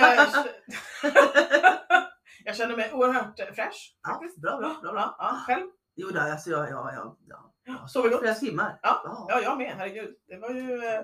Ja, jag, jag känner mig oerhört fräsch. Ja, bra, bra, bra, bra. Ja, själv? Jo, då, alltså, ja, ja, ja, ja. Sover gott? Flera timmar. Ja. Ja, jag med. Herregud. Det var ju... eh,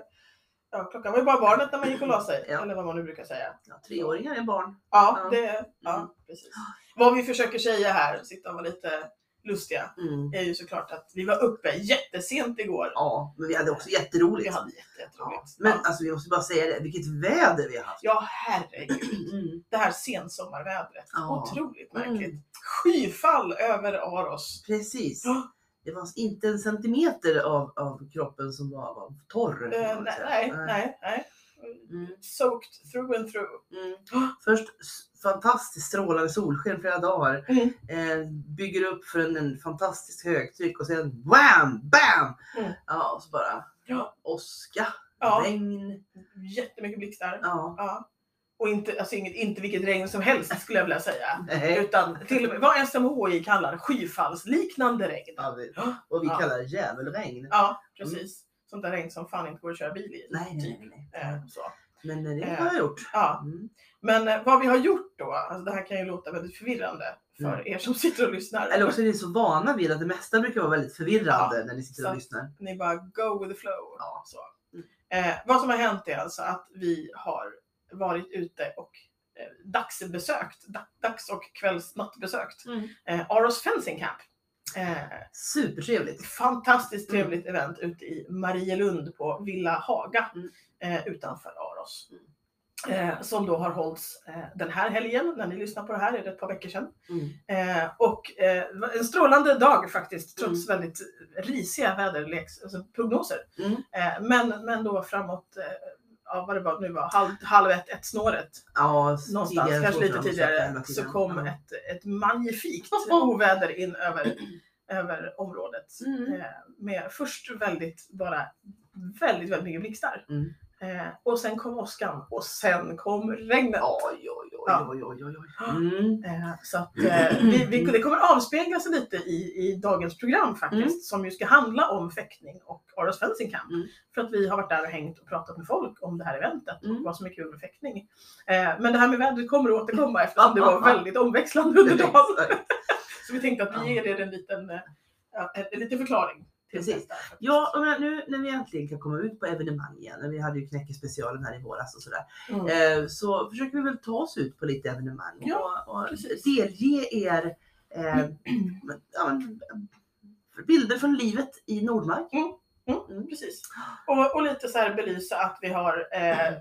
Ja, klockan var ju bara barnet när man gick och la sig. Eller vad man nu brukar säga. Ja, treåringar är barn. Ja, Ja. det... Ja, Mm. precis. Vad vi försöker säga här, sitta och vara lite lustiga, Mm. är ju såklart att vi var uppe jättesent igår. Ja, men vi hade också jätteroligt. Vi hade jätte, jätteroligt. Ja, men alltså vi måste bara säga det, vilket väder vi har haft. ja, herregud. Mm. Det här sensommarvädret. Ja. Otroligt Mm. märkligt. Skyfall över Aros. Precis. Ja. Det var inte en centimeter av, av kroppen som var, var torr. man nej, nej, nej, nej. Mm. Soaked through and through. Mm. Först fantastiskt strålande solsken flera dagar. Mm. Eh, bygger upp för en, en fantastiskt högtryck och sen wham, bam! Mm. Ja, och så bara Ja. åska, Ja, regn. jättemycket blixtar. Ja. Ja. Och inte, alltså inget, inte vilket regn som helst skulle jag vilja säga. Nej. Utan till och med vad SMHI kallar skyfallsliknande regn. Ja, vi, och vi Ja. kallar det djävulregn. Ja, precis. Sånt där regn som fan inte går att köra bil i. Nej, nej, typ. nej. nej. Eh, så. Men det Eh. har jag gjort. Ja. Mm. Men eh, vad vi har gjort då, alltså det här kan ju låta väldigt förvirrande för Mm. er som sitter och lyssnar. Eller också är ni så vana vid att det mesta brukar vara väldigt förvirrande Ja, när ni sitter så och lyssnar. Ni bara go with the flow. Ja. Så. Mm. Eh, vad som har hänt är alltså att vi har varit ute och eh, dagsbesökt, da, dags och kvällsnattbesökt Mm. eh, Aros Fencing Camp. Eh, Supertrevligt. fantastiskt Mm. trevligt event ute i Marielund på Villa Haga Mm. eh, utanför Aros. Eh, som då har hållits eh, den här helgen, när ni lyssnar på det här är det ett par veckor sedan. Mm. Eh, och eh, en strålande dag faktiskt, trots Mm. väldigt risiga väderleks, alltså. Mm. Men, men då framåt, ja, vad det var nu var, halv, halv ett, ett snåret Ja, någonstans, tidigare kanske så lite tidigare, så kom Ja. ett, ett magnifikt oväder in över, över området. Mm. Eh, med först väldigt, bara väldigt, väldigt mycket blixtar. Mm. Eh, och sen kom åskan och sen kom regnet. Oj, oj, oj, Ja. oj, oj, oj, oj. Mm. Eh, så att, eh, vi, vi, det kommer avspegla sig lite i, i dagens program faktiskt, Mm. som ju ska handla om fäktning och Aros Fencing Camp. Mm. För att vi har varit där och hängt och pratat med folk om det här eventet och Mm. vad som är kul med fäktning. Eh, men det här med vädret kommer att återkomma eftersom det var väldigt omväxlande under dagen. Så vi tänkte att vi ger er en liten, eh, en, en liten förklaring. Precis. Ja, menar, nu när vi äntligen kan komma ut på evenemang igen, när vi hade ju Knäckespecialen här i våras och sådär, Mm. eh, så försöker vi väl ta oss ut på lite evenemang Ja, och, och delge er eh, ja, men, bilder från livet i Nordmark. Mm, precis. Och, och lite så här belysa att vi har eh,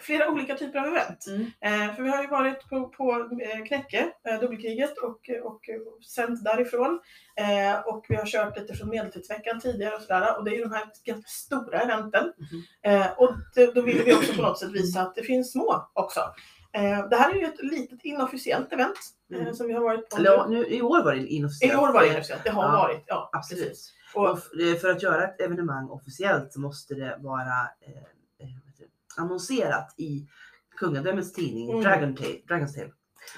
flera olika typer av event. Mm. Eh, för vi har ju varit på, på eh, Knäcke, eh, dubbelkriget, och, och, sänt därifrån. Eh, och vi har kört lite från Medeltidsveckan tidigare och sådär. Och det är ju de här ganska stora eventen. Mhm. Eh, och det, då vill vi också på något sätt visa att det finns små också. Eh, det här är ju ett litet inofficiellt event Mm. som vi har varit på. Eller, nu, I år var det inofficiellt. I år var det inofficiellt, det har Ja, varit. Ja, Absolut. Och, Och för att göra ett evenemang officiellt så måste det vara eh, eh, vad heter det, annonserat i kungadömets tidning Mm. Dragon Tale, Dragon's Tale.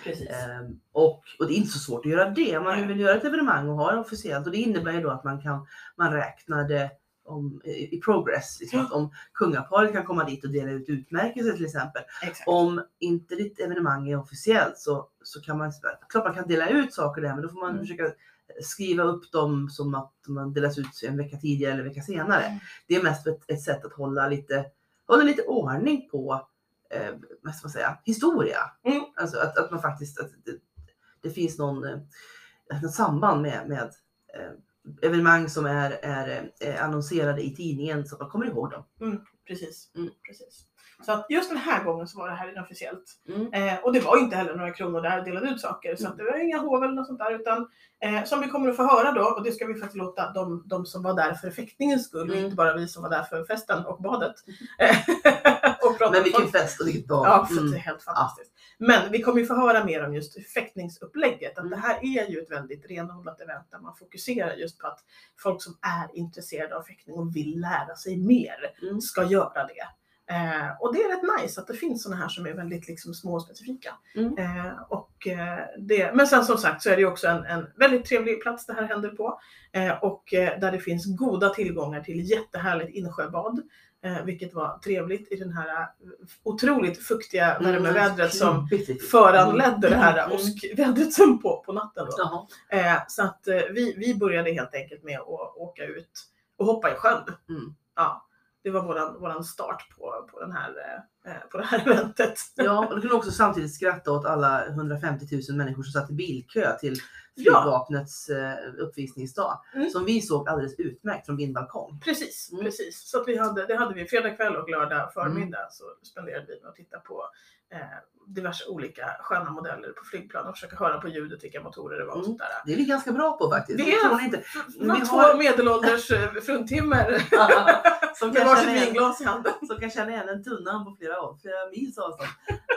Ehm, och, och det är inte så svårt att göra det. Man Nej. vill göra ett evenemang och ha det officiellt och det innebär ju då att man kan man räknar det om, i, progress. Liksom, att om kungaparet kan komma dit och dela ut utmärkelser till exempel. Exakt. Om inte ditt evenemang är officiellt så, så kan man, klart man kan dela ut saker där men då får man Mm. försöka skriva upp dem som att man delas ut en vecka tidigare eller en vecka senare. Mm. Det är mest ett, ett sätt att hålla lite, hålla lite ordning på eh, vad ska man säga, historia. Mm. Alltså att, att man faktiskt, att det, det finns någon, eh, något samband med, med eh, evenemang som är, är eh, annonserade i tidningen så att man kommer ihåg dem. Precis. Mm. Precis. Så att just den här gången så var det här inofficiellt. Mm. Eh, och det var inte heller några kronor där delade ut saker. Så Mm. det var inga hov eller något sånt där. Utan eh, som vi kommer att få höra då, och det ska vi faktiskt låta de, de som var där för fäktningens skull, och Mm. inte bara vi som var där för festen och badet. Och Men vilken fest och vilket bad. Ja, Mm. det är helt fantastiskt. Men vi kommer ju få höra mer om just fäktningsupplägget. Att Mm. det här är ju ett väldigt renodlat event där man fokuserar just på att folk som är intresserade av fäktning och vill lära sig mer Mm. ska göra det. Eh, och det är rätt nice att det finns sådana här som är väldigt liksom, små och specifika. Mm. Eh, och eh, det, men sen som sagt så är det också en, en väldigt trevlig plats det här händer på. Eh, och eh, där det finns goda tillgångar till jättehärligt insjöbad. Eh, vilket var trevligt i den här eh, otroligt fuktiga Mm, värmevädret som Klumpigt. föranledde det här Mm. åskvädret som på, på natten. Så att vi, vi började helt enkelt med att åka ut och hoppa i sjön. Mm. Ja, det var våran, våran start på, på, den här, eh, eh på det här eventet. Ja, och du kunde också samtidigt skratta åt alla 150 000 människor som satt i bilkö till flygvapnets eh, uppvisningsdag. Mm. Som vi såg alldeles utmärkt från min balkong. Precis, Mm. precis. Så att vi hade, det hade vi fredag kväll och lördag förmiddag så spenderade vi med att titta på eh, diverse olika sköna modeller på flygplan och försöka höra på ljudet vilka motorer det var och Mm. sånt där. Det är vi ganska bra på faktiskt. Det är- inte. Vi två har- medelålders eh, fruntimmer som, kan varsitt vinglas i handen. som kan känna igen en tunna på flera, flera mils avstånd.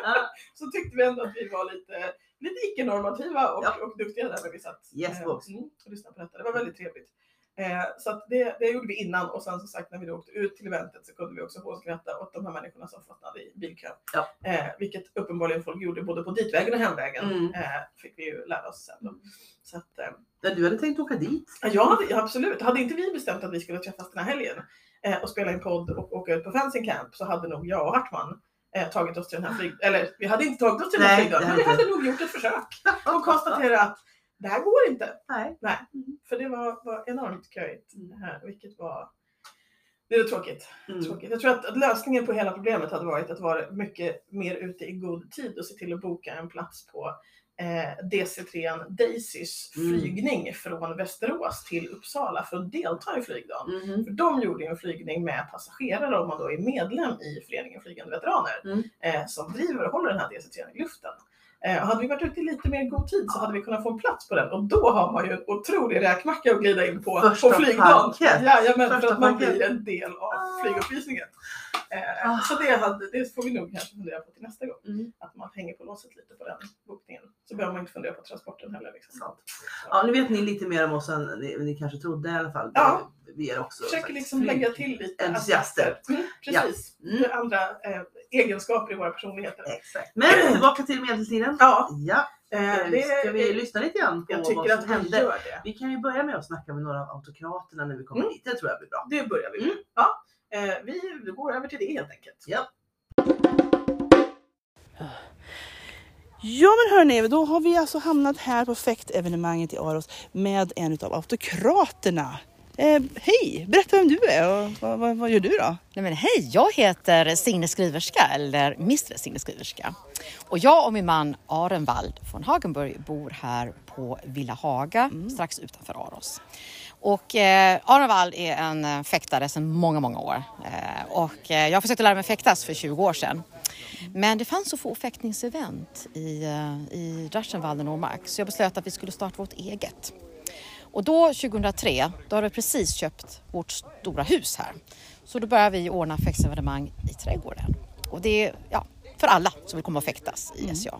Ja, Så tyckte vi ändå att vi var lite, lite icke-normativa och, Ja. och duktiga där när vi satt Yes, eh, mm, och lyssnade på detta. Det var väldigt trevligt. Eh, så det, det gjorde vi innan och sen som sagt när vi då åkte ut till eventet så kunde vi också hånskratta åt de här människorna som fastnade i bilkön. Ja. Eh, vilket uppenbarligen folk gjorde både på ditvägen och hemvägen. Mm. Eh, fick vi ju lära oss sen. Då. Så att, eh, Ja, du hade tänkt åka dit? Ja, hade, absolut. Hade inte vi bestämt att vi skulle träffas den här helgen eh, och spela in podd och åka ut på Fencing Camp så hade nog jag och Hartman eh, tagit oss till den här flyg... Eller vi hade inte tagit oss till den här flygdagen, men vi hade nog gjort ett försök och konstaterat att det här går inte. Nej. Nej, Mm. för det var, var enormt köigt. Här, vilket var... Det är tråkigt. Mm. tråkigt. Jag tror att, att lösningen på hela problemet hade varit att vara mycket mer ute i god tid och se till att boka en plats på eh, DC3 Daisys Mm. flygning från Västerås till Uppsala för att delta i flygdagen. Mhm. För de gjorde ju en flygning med passagerare om man då är medlem i föreningen Flygande Veteraner Mm. eh, som driver och håller den här DC3 i luften. Eh, hade vi varit ute i lite mer god tid så hade vi kunnat få en plats på den och då har man ju en otrolig räkmacka att glida in på Första på flygdagen. Jajamän, för att man blir en del av Ah. flyguppvisningen. Eh, Ah. Så det, hade, det får vi nog kanske fundera på till nästa gång. Mm. Att man hänger på låset lite på den bokningen. Så behöver man inte fundera på transporten heller. Liksom. Sant. Ja, nu vet ni lite mer om oss än ni, ni kanske trodde i alla fall. Ja. Vi är också Försöker liksom lägga till lite entusiaster. Mm, precis. Mm. Det är Andra eh, egenskaper i våra personligheter. Exakt. Men tillbaka till medeltiden. Ja, Ja, eh, eh, det, ska vi lyssna lite grann på jag vad som att vi hände? det. Vi kan ju börja med att snacka med några av autokraterna när vi kommer Mm. dit. Det tror jag blir bra. Det börjar vi med. Mm. Ja, eh, vi går över till det helt enkelt. Ja. Ja men hörni, då har vi alltså hamnat här på fäktevenemanget i Aros med en av autokraterna. Eh, hej, berätta vem du är och vad, vad, vad gör du då? Nej men hej, jag heter Signe Skriverska eller Mr Signe Skriverska. Och jag och min man Arenvald von Hagenburg bor här på Villa Haga strax utanför Aros. Och eh, Arenvald är en eh, fäktare sedan många, många år. Eh, och eh, jag försökte lära mig fäktas för 20 år sedan. Men det fanns så få fäktningsevent i, eh, i Drachenwald och Nordmark så jag beslöt att vi skulle starta vårt eget. Och då 2003, då hade vi precis köpt vårt stora hus här. Så då började vi ordna fäktsevenemang i trädgården. Och det är ja, för alla som vill komma och fäktas i SCA.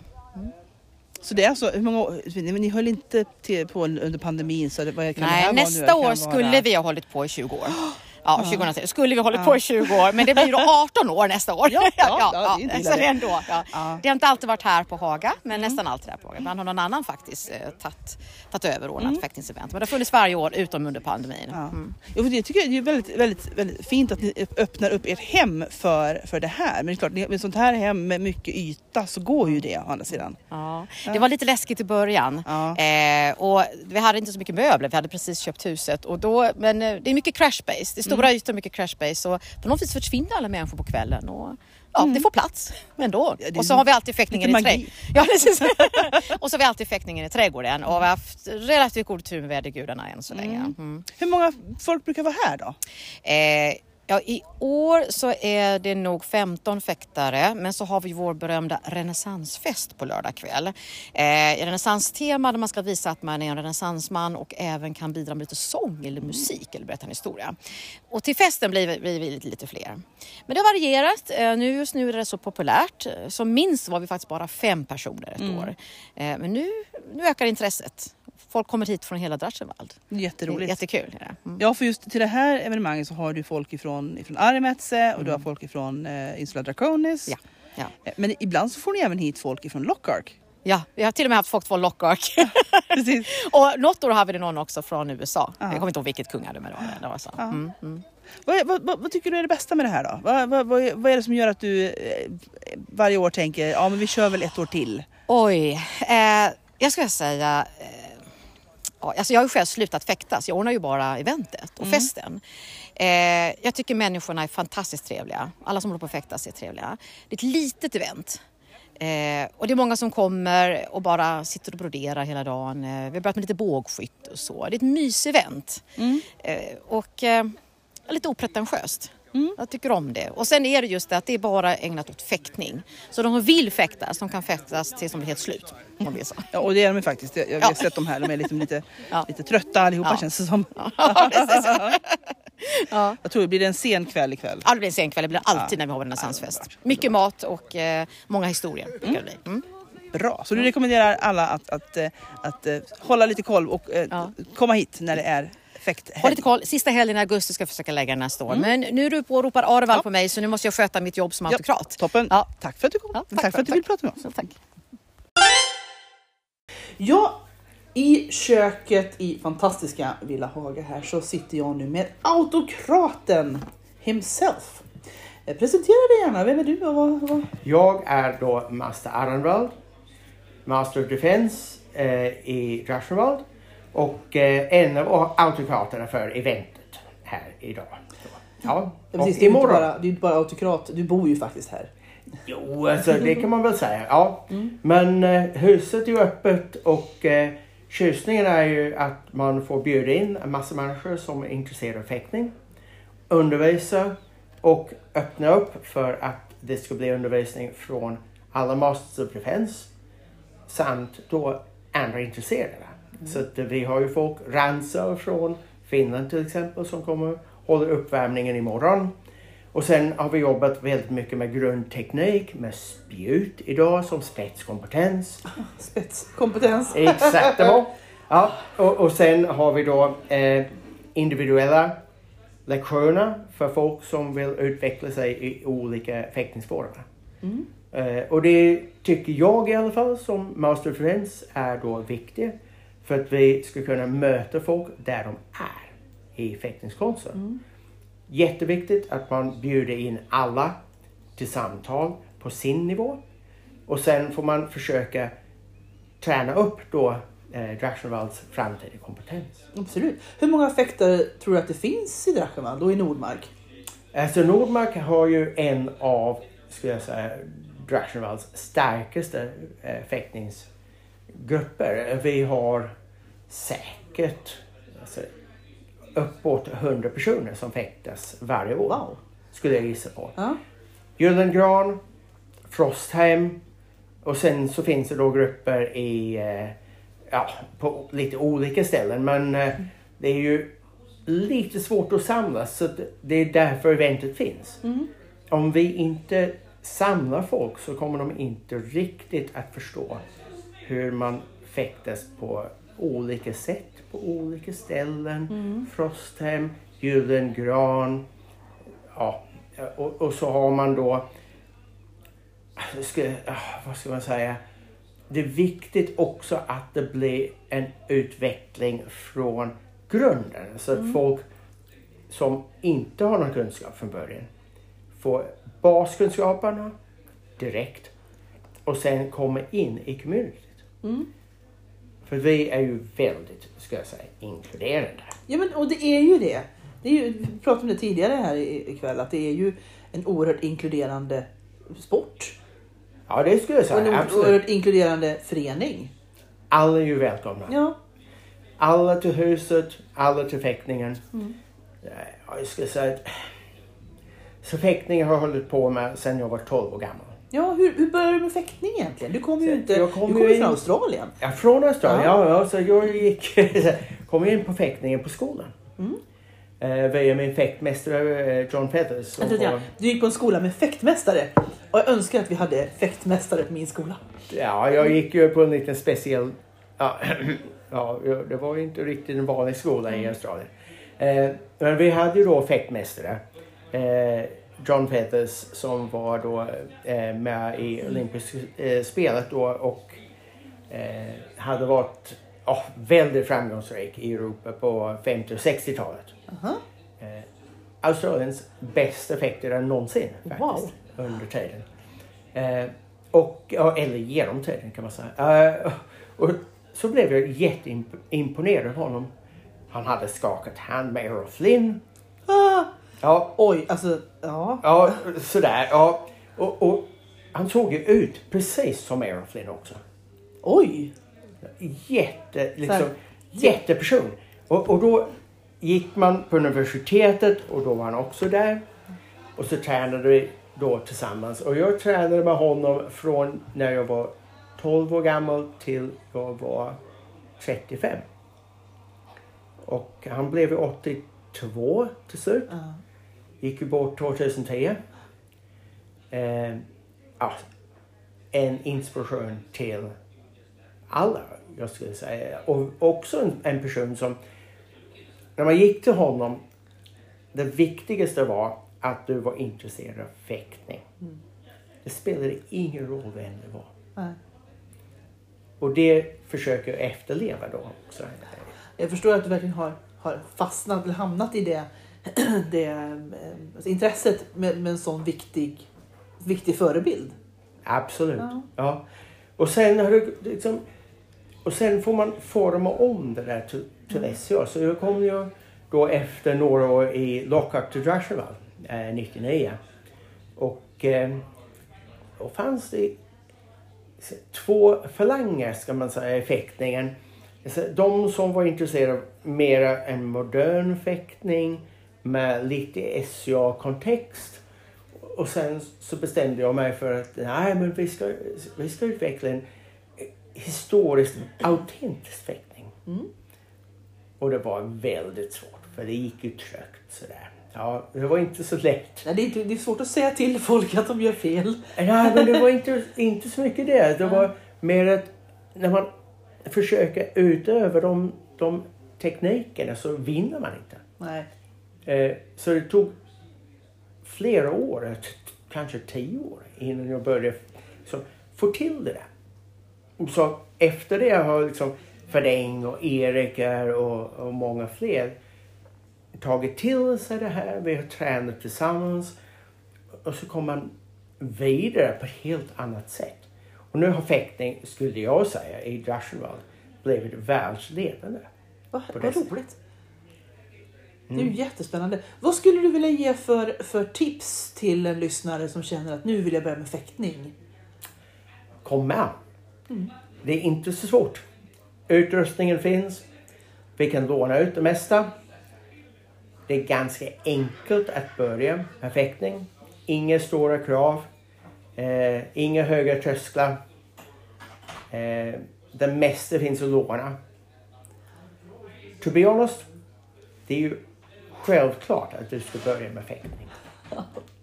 Så det är alltså, hur många år, ni höll inte till på under pandemin så det, vad kan det här Nej, vara nu? Nästa år vara- skulle vi ha hållit på i 20 år. Ja, 2003 skulle vi ha hållit på i 20 år, men det blir då 18 år nästa år. Ja, det är så det. det är ändå. Det har inte alltid varit här på Haga, men nästan alltid här på Haga. Ibland har någon annan faktiskt eh, tagit, över och ordnat fäktningsevent. Men det har funnits varje år utom under pandemin. Ja. Mm. Jo, jag tycker det är väldigt, väldigt, väldigt fint att ni öppnar upp ert hem för, för det här. Men det är klart, med sånt här hem med mycket yta så går ju det å andra sidan. Ja, det var lite läskigt i början. Ja. Eh, och vi hade inte så mycket möbler, vi hade precis köpt huset. Och då, men eh, det är mycket crash base, stora ytor, mycket crash base. Och på något vis försvinner alla människor på kvällen. Och, ja, det får plats ändå. Ja, och så har vi alltid fäktningen i lite trä... magi. ja. Och så har vi alltid fäktningen i trädgården. Och vi har haft relativt god tur med vädergudarna än så länge. Mm. Hur många folk brukar vara här då? Eh, ja, I år så är det nog 15 fäktare, men så har vi vår berömda renässansfest på lördag kväll. Eh, renässanstema där man ska visa att man är en renässansman och även kan bidra med lite sång eller musik eller berätta en historia. Och till festen blir vi, blir vi lite, lite fler. Men det har varierat. Eh, nu, just nu är det så populärt. Som minst var vi faktiskt bara fem personer ett år. Eh, men nu, nu ökar intresset. Folk kommer hit från hela är jätteroligt. Jättekul. Det. Mm. Ja, för just till det här evenemanget så har du folk ifrån, ifrån Arimetze och du har folk ifrån eh, Insula Draconis. Ja, ja. Eh, Men ibland så får ni även hit folk ifrån Lockark. Ja, vi har till och med haft folk från. Precis. och något år hade vi någon också från USA. Ja. Jag kommer inte ihåg vilket kungadöme det var. Det var så. Ja. Mm, mm. Vad, vad, vad, vad tycker du är det bästa med det här då? Vad, är- det som gör att du eh, varje år tänker, ja men vi kör väl ett år till? Oj, eh, jag ska säga eh, alltså jag har ju själv slutat fäktas. Jag ordnar ju bara eventet och festen. Eh, jag tycker människorna är fantastiskt trevliga. Alla som håller på att fäktas är trevliga. Det är ett litet event. Eh, och det är många som kommer och bara sitter och broderar hela dagen. Eh, vi har börjat med lite bågskytte och så. Det är ett mysevent. Eh, och eh, lite opretentiöst. Jag tycker om det. Och sen är det just det att det är bara ägnat åt fäktning. Så de som vill fäktas, de kan fäktas tills de blir helt slut. Om det är så. Ja, och det är de faktiskt. Jag, jag har Ja. sett de här, de är liksom lite, Ja. lite trötta allihopa Ja. känns det som. Ja, precis. Ja. Jag tror det blir en sen kväll ikväll. Ja, det blir en sen kväll. Det blir alltid när vi har renässansfest. Mycket mat och eh, många historier. bli. Mm. Bra, så du rekommenderar alla att, att, eh, att, eh, hålla lite koll och eh, komma hit när det är fäkthelg. Håll lite koll. Sista helgen i augusti ska jag försöka lägga den nästa år. Men nu är du på och ropar Arevall Ja. på mig så nu måste jag sköta mitt jobb som Ja, autokrat. Toppen. Ja. Tack för att du kom. Ja, tack, för att du vill prata med oss. Så, tack. Ja, i köket i fantastiska Villa Haga här så sitter jag nu med autokraten himself. Eh, Presentera dig gärna, vem är du och vad... vad? Jag är då Master Arenvald, Master of Defense eh, i Drachenwald och eh, en av autokraterna för eventet här idag. Så, ja, Ja, precis, du, är imorgon. bara, du är inte bara autokrat, du bor ju faktiskt här. Jo, alltså det kan man väl säga. Ja. Men eh, huset är ju öppet och eh, tjusningen är ju att man får bjuda in en massa människor som är intresserade av fäktning, undervisa och öppna upp för att det ska bli undervisning från alla Masters of Defense samt då andra intresserade. Så att vi har ju folk, Ransa från Finland till exempel som kommer håller uppvärmningen imorgon. Och sen har vi jobbat väldigt mycket med grundteknik, med spjut idag som spetskompetens. Spetskompetens. Exakt. Ja, och, och sen har vi då eh, individuella lektioner för folk som vill utveckla sig i olika fäktningsformer. Eh, och det tycker jag i alla fall som Master of Defense är då viktigt för att vi ska kunna möta folk där de är i fäktningskonsten. Jätteviktigt att man bjuder in alla till samtal på sin nivå. Och sen får man försöka träna upp då eh, Drachenwalds framtida kompetens. Absolut. Hur många fäktare tror du att det finns i Drachenwald och i Nordmark? Alltså Nordmark har ju en av, skulle jag säga, Drachenwalds starkaste eh, fäktningsgrupper. Vi har säkert alltså, uppåt 100 personer som fäktas varje år. Wow. Skulle jag gissa på. Ja. Gyllengran, Frostheim och sen så finns det då grupper i, eh, ja, på lite olika ställen men eh, det är ju lite svårt att samlas så det är därför eventet finns. Om vi inte samlar folk så kommer de inte riktigt att förstå hur man fäktas på olika sätt på olika ställen. Frostheim, Gyllengran, ja, och, och så har man då, jag ska, ah, vad ska man säga, det är viktigt också att det blir en utveckling från grunden. Så att folk som inte har någon kunskap från början får baskunskaperna direkt och sen kommer in i communityt. För vi är ju väldigt, ska jag säga, inkluderande. Ja men och det är ju det. det är ju, vi pratade om det tidigare här i- ikväll att det är ju en oerhört inkluderande sport. Ja, det skulle jag Och en säga. Absolut. oerhört inkluderande förening. Alla är ju välkomna. Ja. Alla till huset, alla till fäktningen. Ja, Jag ska säga att så fäktning har jag hållit på med sedan jag var 12 år gammal. Ja, hur, hur började du med fäktning egentligen? Du kommer ju inte, jag kom du kommer ju från in- Australien. Ja, från Australien. Ja. Ja. Ja, så jag gick, kom in på fäktningen på skolan. Eh, via min fäktmästare eh, John som Vänta var- grann. Du gick på en skola med fäktmästare. Och jag önskar att vi hade fäktmästare på min skola. Ja, jag gick ju på en liten speciell... Ja, ja, det var ju inte riktigt en vanlig skola i Australien. Eh, men vi hade ju då fäktmästare. Eh, John Feathers som var då eh, med i olympiska eh, spelet då och eh, hade varit ja, väldigt framgångsrik i Europa på 50 och 60-talet. Aha. Eh, Australiens bästa effekter någonsin faktiskt Wow. under tiden. Eh, och, eller genom tiden kan man säga. Eh, och så blev jag jätteimponerad av honom. Han hade skakat hand med Errol Flynn. Ah, Ja, oj, alltså ja. ja sådär. Ja. Och, och han såg ju ut precis som Errol Flynn också. Oj. Jätte, liksom, jätteperson. Och, och då gick man på universitetet och då var han också där. Och så tränade vi då tillsammans. Och jag tränade med honom från när jag var 12 år gammal till jag var 35. Och han blev ju 82 till slut. Ja. Gick ju bort 2010. Eh, ja, en inspiration till alla, jag skulle säga. Och också en, en person som, när man gick till honom, det viktigaste var att du var intresserad av fäktning. Det spelade ingen roll vem det var. Nej. Och det försöker jag efterleva då också. Jag förstår att du verkligen har, har fastnat eller hamnat i det, det eh, alltså intresset med, med en sån viktig, viktig förebild. Absolut. Ja. Ja. Och sen har du liksom... Och sen får man forma om det där till, till SCA. Så jag kom ju då efter några år i Lockhart till Drashervall eh, 99. Och eh, då fanns det två falanger ska man säga i fäktningen. De som var intresserade av mera en modern fäktning med lite SCA-kontext. Och sen så bestämde jag mig för att nej men vi ska, vi ska utveckla en historiskt autentisk fäktning. Mm. Och det var väldigt svårt för det gick ju trögt sådär. Ja, det var inte så lätt. Nej, det, är inte, det är svårt att säga till folk att de gör fel. Nej, men det var inte, inte så mycket det. Det var mer att när man försöker utöva de, de teknikerna så vinner man inte. Nej. Eh, så det tog flera år, t- kanske tio år innan jag började så, få till det där. Så efter det har liksom Ferdäng och Erik här och, och många fler tagit till sig det här. Vi har tränat tillsammans och så kommer man vidare på ett helt annat sätt. Och nu har fäktning, skulle jag säga, i Drachenwald blivit världsledande. Vad, vad roligt. Det är ju jättespännande. Vad skulle du vilja ge för, för tips till en lyssnare som känner att nu vill jag börja med fäktning? Kom med. Det är inte så svårt. Utrustningen finns. Vi kan låna ut det mesta. Det är ganska enkelt att börja med fäktning. Inga stora krav. Eh, inga höga trösklar. Eh, det mesta finns att låna. To be honest, det är ju självklart att du ska börja med fäktning.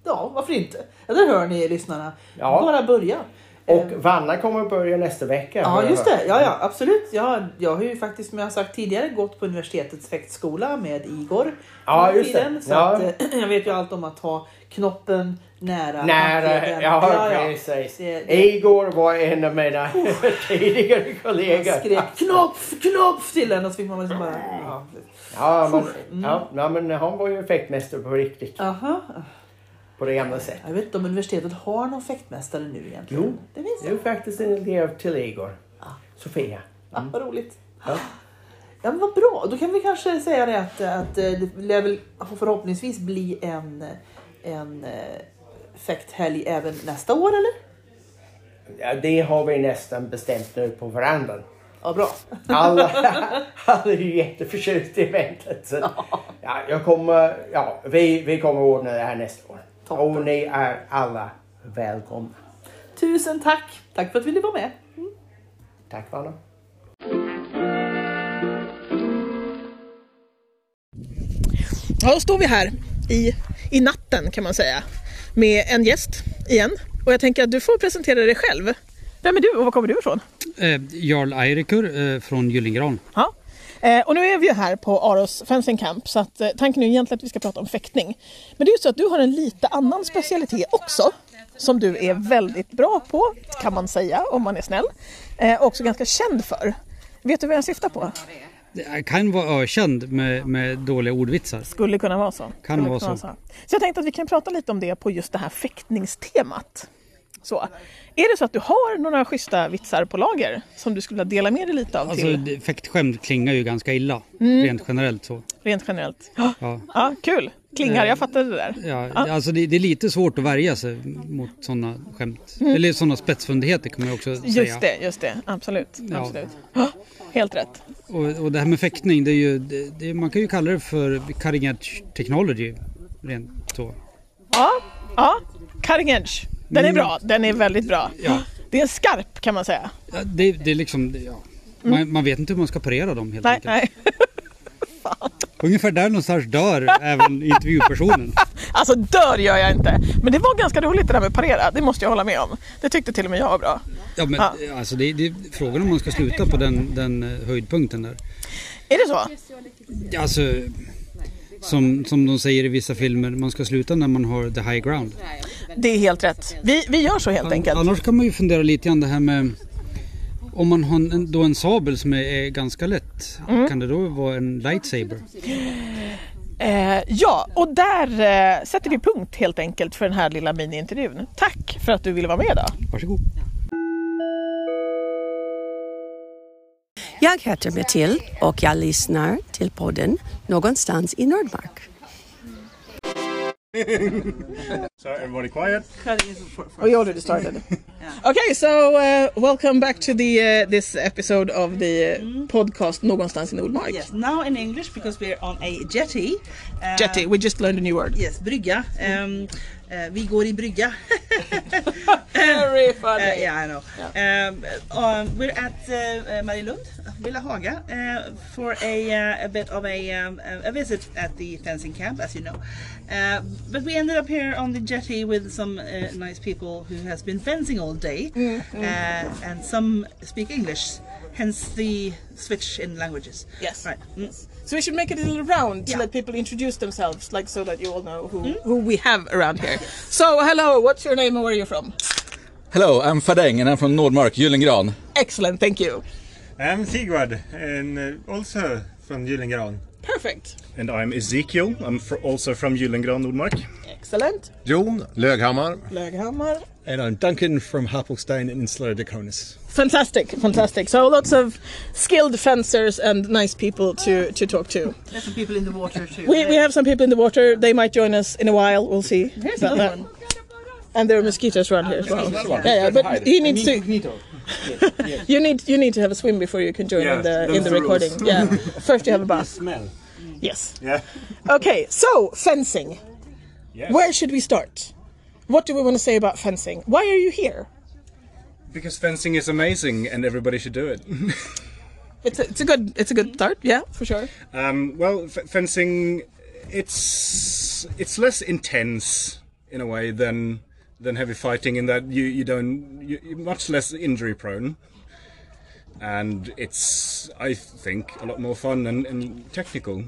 Ja, varför inte? Ja, där hör ni lyssnarna. Ja. Bara börja. Och Eh, Vanna kommer att börja nästa vecka. Ja, just det. Ja, ja, absolut. Jag, jag har ju faktiskt, som jag har sagt tidigare, gått på universitetets fäktskola med Igor. Ja, just det. tiden. Så Ja. att, eh, jag vet ju allt om att ha knoppen nära Nära, handleden. ja, precis. Det- det- Igor var en av mina tidigare Jag kollegor. skrek knopf, knopf till en och så fick man liksom bara... Ja. Ja men, Mm. ja, ja, men han var ju effektmästare på riktigt. Aha. På det gamla sättet. Jag vet inte om universitetet har någon fäktmästare nu egentligen. Jo. Det finns Det är faktiskt en elev till Igor. Sofia. Ja, vad roligt. Ja. Ja, men vad bra. Då kan vi kanske säga det att, att eh, det lär väl förhoppningsvis bli en, en eh, fäkthelg även nästa år eller? Ja, det har vi nästan bestämt nu på verandan. Ja, bra. Alla, alla är ju jätteförtjusta i eventet. Så, ja, jag kommer, ja, vi, vi kommer ordna det här nästa år. Toppen. Och ni är alla välkomna. Tusen tack. Tack för att du ville vara med. Tack Vanna. Ja, då står vi här i, i natten kan man säga med en gäst igen. Och jag tänker att du får presentera dig själv. Vem är du och var kommer du ifrån? Eh, Jarl Eirikur eh, från Gyllengran. Ja. Eh, och nu är vi ju här på Aros Fencing Camp så att, eh, tanken är egentligen att vi ska prata om fäktning. Men det är ju så att du har en lite annan specialitet också. som du är väldigt bra på, kan man säga om man är snäll. Eh, också ganska känd för. Vet du vad jag syftar på? Det kan vara ökänd med, med dåliga ordvitsar. Skulle kunna vara så. Kan Skulle vara kunna så. Så jag tänkte att vi kan prata lite om det på just det här fäktningstemat. Så. Är det så att du har några schyssta vitsar på lager som du skulle vilja dela med dig lite av Alltså till fäktskämt klingar ju ganska illa. Mm. Rent generellt så. rent generellt? Ja, Ja. ja kul! Klingar, jag fattar det där. Ja, Ja. Alltså det, det är lite svårt att värja sig mot sådana skämt. Eller sådana spetsfundigheter kan man också säga. Mm. Just det, just det. Absolut. Ja. absolut. Ja, helt rätt. Och, och det här med fäktning, det är ju, det, det, man kan ju kalla det för cutting edge technology. Rent så. Ja, ja. Cutting edge. Den är Mm. bra, den är väldigt bra. Ja. Det är skarp kan man säga. Ja, det, det är liksom, ja. Man, man vet inte hur man ska parera dem helt Mm. Nej, enkelt. nej. Ungefär där någonstans dör även intervjupersonen. Alltså dör gör jag inte. Men det var ganska roligt det där med parera, det måste jag hålla med om. Det tyckte till och med jag var bra. Ja, men, Ja. Alltså det, det är frågan om man ska sluta på den, den eh, höjdpunkten där. Är det så? Alltså, som, som de säger i vissa filmer, man ska sluta när man har the high ground. Det är helt rätt. Vi, vi gör så helt enkelt. Annars kan man ju fundera lite grann det här med om man har en, då en sabel som är, är ganska lätt, Mm. kan det då vara en lightsaber? Eh, ja, och där eh, sätter vi punkt helt enkelt för den här lilla mini-intervjun. Tack för att du ville vara med idag. Varsågod. Jag heter Matilda och jag lyssnar till podden Någonstans i Nordmark. So everybody quiet. We already started. Okay, so uh, welcome back to the uh, this episode of the uh, podcast Någonstans i Nordmark. Yes, now in English because we're on a jetty. Uh, Jetty, we just learned a new word. Yes, brygga. Um, vi går i brygga. Very funny. Uh, yeah, I know. Um, um, we're at uh, uh, Marielund, Villa Haga, uh, for a, uh, a bit of a, um, a visit at the fencing camp, as you know. Uh, but we ended up here on the jetty with some uh, nice people who has been fencing all day, uh, and some speak English. Hence the switch in languages. Yes. Right. Mm. So we should make it a little round to Yeah. let people introduce themselves, like so that you all know who, who we have around here. So hello, what's your name and where are you from? Hello, I'm Fadeng and I'm from Nordmark, Gyllengran. Excellent, thank you. I'm Sigvard and uh, also from Gyllengran. Perfect. And I'm Ezekiel. I'm also from Gyllengran, Nordmark. Excellent. Jon Löghammar. Löghammar. And I'm Duncan from Harpelstein in Insular Daconis. Fantastic, fantastic. So lots of skilled fencers and nice people to, to talk to. There's some people in the water too. We, we have some people in the water. They might join us in a while. We'll see. Here's But, another one. And there are mosquitoes around ah, here as well. Yeah, yeah, but he needs to. You need you need to have a swim before you can join Yeah, in the in the the recording. rules. Yeah, first you have a bath. Smell. Yes. Yeah. Okay, so fencing. Yes. Where should we start? What do we want to say about fencing? Why are you here? Because fencing is amazing and everybody should do it. It's a, it's a good it's a good start. Yeah, for sure. um, well, f- fencing, it's it's less intense in a way than than heavy fighting in that you you don't you, you're much less injury prone. And it's, I think, a lot more fun and, and technical.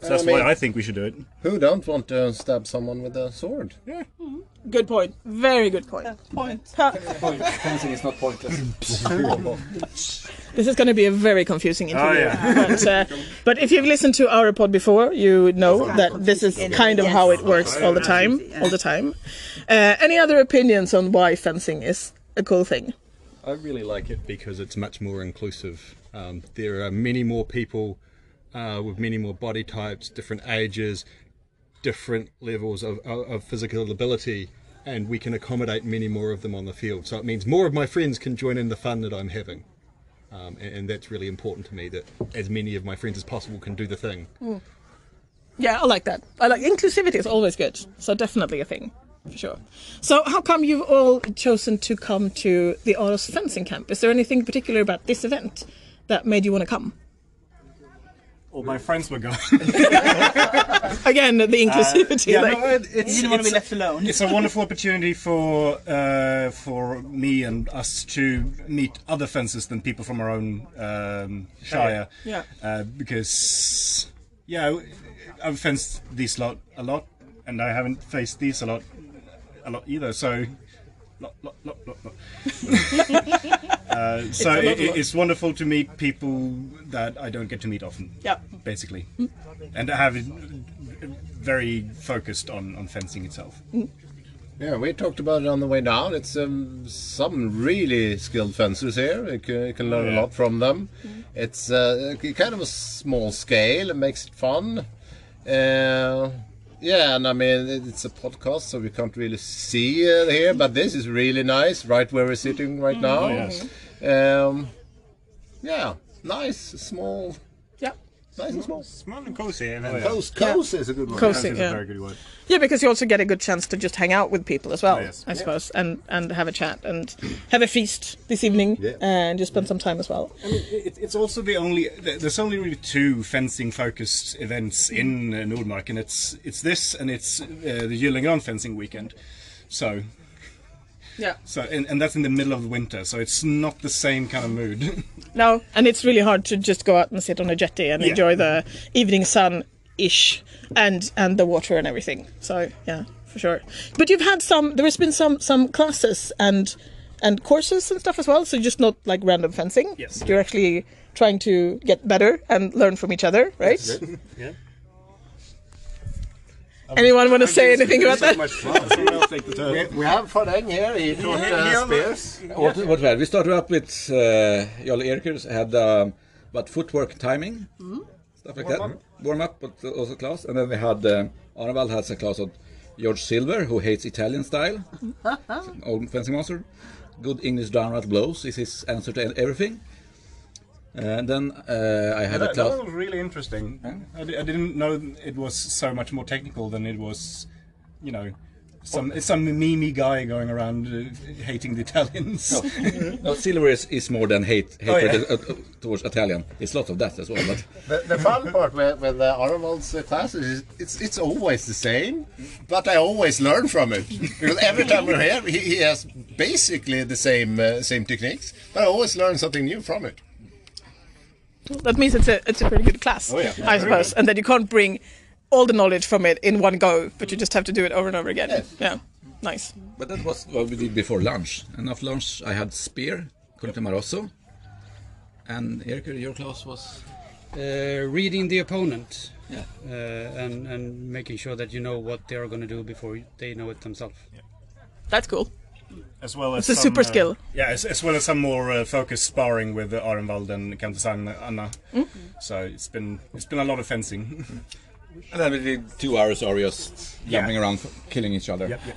So that's I mean- why I think we should do it. Who don't want to stab someone with a sword? Yeah. Good point. Very good point. Point. Fencing is not pointless. This is going to be a very confusing interview. Oh, yeah. but, uh, but if you've listened to our pod before, you know that this is kind of how it works all the time. All the time. Uh, any other opinions on why fencing is a cool thing? I really like it because it's much more inclusive. Um, there are many more people uh, with many more body types, different ages, different levels of, of, of physical ability, and we can accommodate many more of them on the field. So it means more of my friends can join in the fun that I'm having. Um, and, and that's really important to me that as many of my friends as possible can do the thing. Yeah, I like that. I like inclusivity is always good. So definitely a thing. For sure. So how come you've all chosen to come to the Aros fencing camp? Is there anything particular about this event that made you want to come? All my friends were gone. Again, the inclusivity. yeah, like- no, it, it's, You didn't want to be a- left alone. It's a wonderful opportunity for uh, for me and us to meet other fences than people from our own um, shire. Yeah. Uh, because yeah, I've fenced these lot a lot, and I haven't faced these a lot a lot either. So. Uh, so a lot, it, lot. it's wonderful to meet people that I don't get to meet often. Yeah. basically, and to have it very focused on on fencing itself. Yeah, we talked about it on the way down. It's um, some really skilled fencers here. You can, you can learn a lot from them. It's uh, kind of a small scale. It makes it fun. Uh, yeah, and I mean it's a podcast, so we can't really see uh, here, but this is really nice, right where we're sitting right now. Oh, yes. Um, yeah, nice, small. Yeah. Nice and small. Small and cozy. And Cozy, cozy is a good one. Cozy, Cozy is yeah. a very good word. Yeah, because you also get a good chance to just hang out with people as well, Oh, yes. I suppose, and and have a chat and have a feast this evening Yeah. and just spend some time as well. I mean, it, it's also the only. There's only really two fencing-focused events in uh, Nordmark, and it's it's this and it's uh, the Gyllengrand fencing weekend. So, Yeah. so and, and that's in the middle of the winter, so it's not the same kind of mood. No, and it's really hard to just go out and sit on a jetty and Yeah. enjoy the evening sun ish and and the water and everything. So yeah, for sure. But you've had some. There has been some some classes and and courses and stuff as well. So just not like random fencing. Yes. You're actually trying to get better and learn from each other, right? yeah. Anyone want to say anything about that? Someone else take the turn. We, we have Fardeng here. He taught uh, spears. What, what well, we started up with uh, Jarl Erikers had um, what footwork timing, stuff like that, warm up, but also class, and then we had uh, Arnevald has a class of George Silver who hates Italian style, old fencing master. Good English downright blows is his answer to everything. And then uh, I had a That, class. that was really interesting. I, di- I didn't know it was so much more technical than it was, you know, some it's some mimi guy going around uh, hating the Italians. No, silver is, is more than hate, hate Oh, yeah. uh, uh, towards Italian. It's a lot of that as well. But The, the fun part with, with the Arnold's uh, classes is it's it's always the same, but I always learn from it because every time we're here, he, he has basically the same uh, same techniques, but I always learn something new from it. That means it's a it's a pretty good class, Oh, yeah. I suppose, and that you can't bring all the knowledge from it in one go, but you just have to do it over and over again. Yes. Yeah, nice. But that was what we did before lunch. And after lunch, I had spear, Conte Marosso. And Erker, your class was. Uh, reading the opponent Yeah. uh, and, and making sure that you know what they are going to do before they know it themselves. Yeah. That's cool. As well as It's a some, super uh, skill. Yeah, as, as well as some more uh, focused sparring with uh, Arenvald and Countess Anna. Anna. So it's been it's been a lot of fencing. And then we did two hours of just Yeah. jumping around, killing each other.